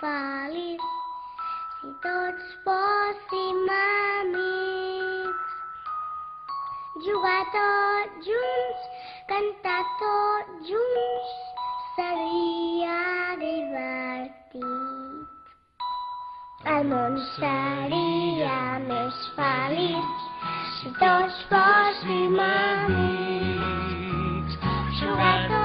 feliç si tots fóssim amics. Jugar tots junts, cantar tots junts, seria divertit. El món seria més feliç si tots fóssim amics. Jugar tots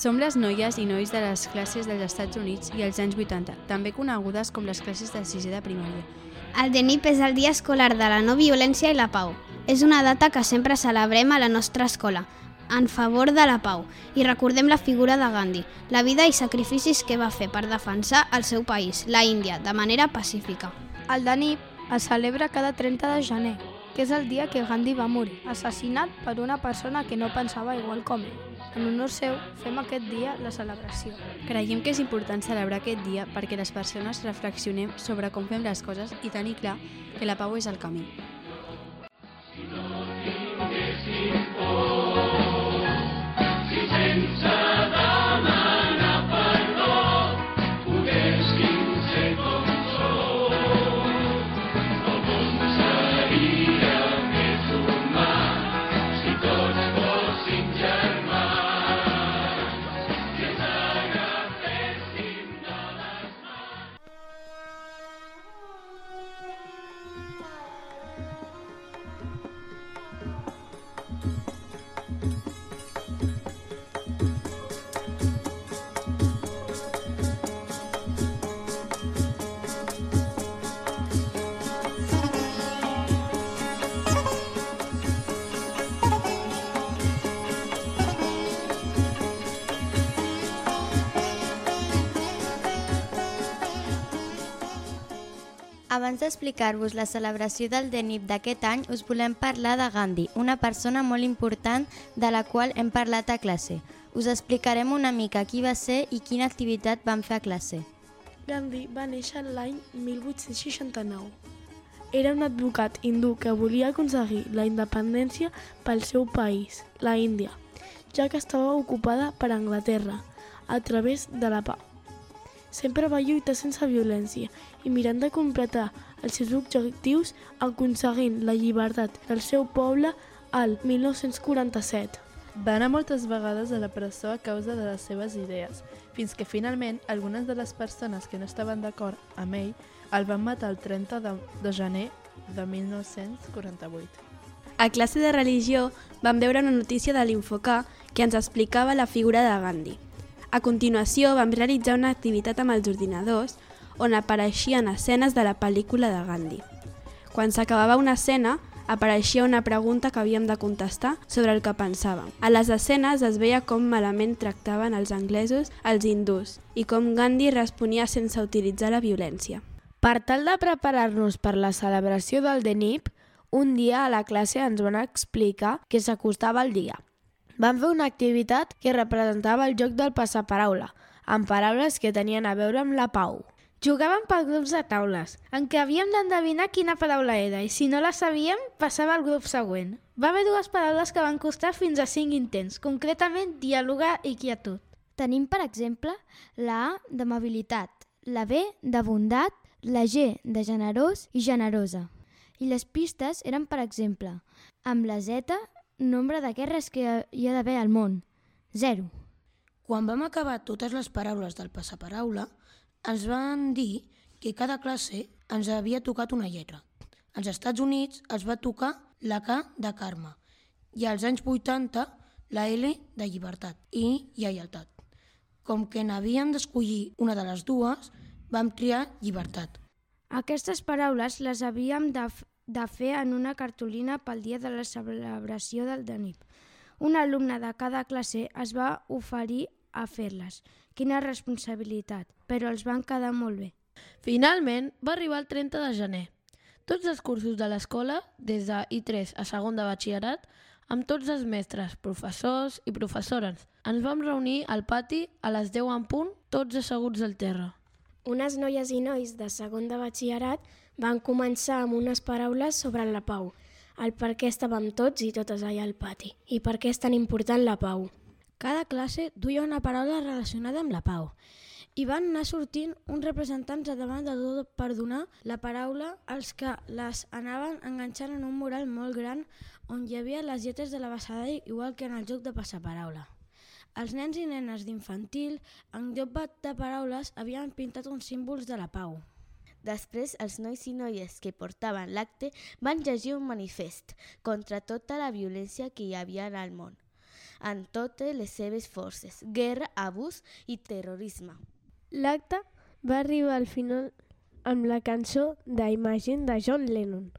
Som les noies i nois de les classes dels Estats Units i els anys 80, també conegudes com les classes de sisè de primària. El DENIP és el Dia Escolar de la No Violència i la Pau. És una data que sempre celebrem a la nostra escola, en favor de la pau, i recordem la figura de Gandhi, la vida i sacrificis que va fer per defensar el seu país, la Índia, de manera pacífica. El DANIP es celebra cada 30 de gener, que és el dia que Gandhi va morir, assassinat per una persona que no pensava igual com ell. En honor seu, fem aquest dia la celebració. Creiem que és important celebrar aquest dia perquè les persones reflexionem sobre com fem les coses i tenir clar que la pau és el camí. Abans d'explicar-vos la celebració del DENIP d'aquest any, us volem parlar de Gandhi, una persona molt important de la qual hem parlat a classe. Us explicarem una mica qui va ser i quina activitat van fer a classe. Gandhi va néixer l'any 1869. Era un advocat hindú que volia aconseguir la independència pel seu país, la Índia, ja que estava ocupada per Anglaterra a través de la pau. Sempre va lluitar sense violència i mirant de completar els seus objectius aconseguint la llibertat del seu poble al 1947. Va anar moltes vegades a la presó a causa de les seves idees, fins que finalment algunes de les persones que no estaven d'acord amb ell el van matar el 30 de, de gener de 1948. A classe de religió vam veure una notícia de l'Infocà que ens explicava la figura de Gandhi. A continuació vam realitzar una activitat amb els ordinadors on apareixien escenes de la pel·lícula de Gandhi. Quan s'acabava una escena, apareixia una pregunta que havíem de contestar sobre el que pensàvem. A les escenes es veia com malament tractaven els anglesos els hindús i com Gandhi responia sense utilitzar la violència. Per tal de preparar-nos per la celebració del DENIP, un dia a la classe ens van explicar que s'acostava el dia. Vam fer una activitat que representava el joc del passaparaula, amb paraules que tenien a veure amb la pau. Jugàvem per grups de taules, en què havíem d'endevinar quina paraula era i si no la sabíem, passava al grup següent. Va haver dues paraules que van costar fins a cinc intents, concretament dialogar i quietud. Tenim, per exemple, la A d'amabilitat, la B de bondat, la G de generós i generosa. I les pistes eren, per exemple, amb la Z, nombre de guerres que hi ha d'haver al món. Zero. Quan vam acabar totes les paraules del passaparaula, ens van dir que cada classe ens havia tocat una lletra. Als Estats Units es va tocar la K de Carme i als anys 80 la L de llibertat i lleialtat. Com que n'havíem d'escollir una de les dues, vam triar llibertat. Aquestes paraules les havíem de, de fer en una cartolina pel dia de la celebració del DENIP. Un alumne de cada classe es va oferir a fer-les. Quina responsabilitat, però els van quedar molt bé. Finalment, va arribar el 30 de gener. Tots els cursos de l'escola, des de I3 a segon de batxillerat, amb tots els mestres, professors i professores. Ens vam reunir al pati a les 10 en punt, tots asseguts al terra. Unes noies i nois de segon de batxillerat van començar amb unes paraules sobre la pau, el per què estàvem tots i totes allà al pati, i per què és tan important la pau. Cada classe duia una paraula relacionada amb la pau i van anar sortint uns representants a davant de tot per donar la paraula als que les anaven enganxant en un mural molt gran on hi havia les lletres de la passada igual que en el joc de passaparaula. Els nens i nenes d'infantil, en lloc de paraules, havien pintat uns símbols de la pau. Després, els nois i noies que portaven l'acte van llegir un manifest contra tota la violència que hi havia en el món, en totes les seves forces, guerra, abús i terrorisme. L'acte va arribar al final amb la cançó d'Imagine de John Lennon,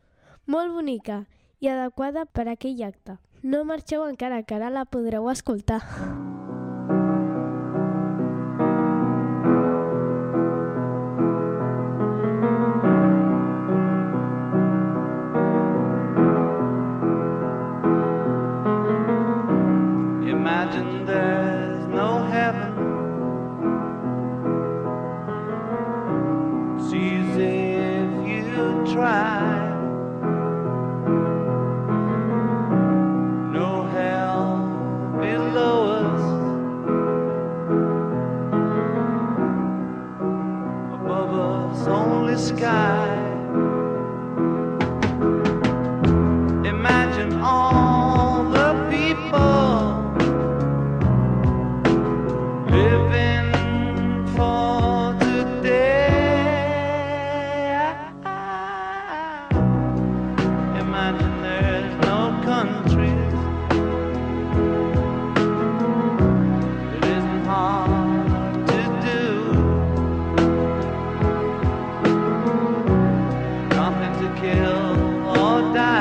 molt bonica i adequada per a aquell acte. No marxeu encara, que ara la podreu escoltar. Imagine there's no heaven. It's easy if you try. No hell below us. Above us, only sky. or die.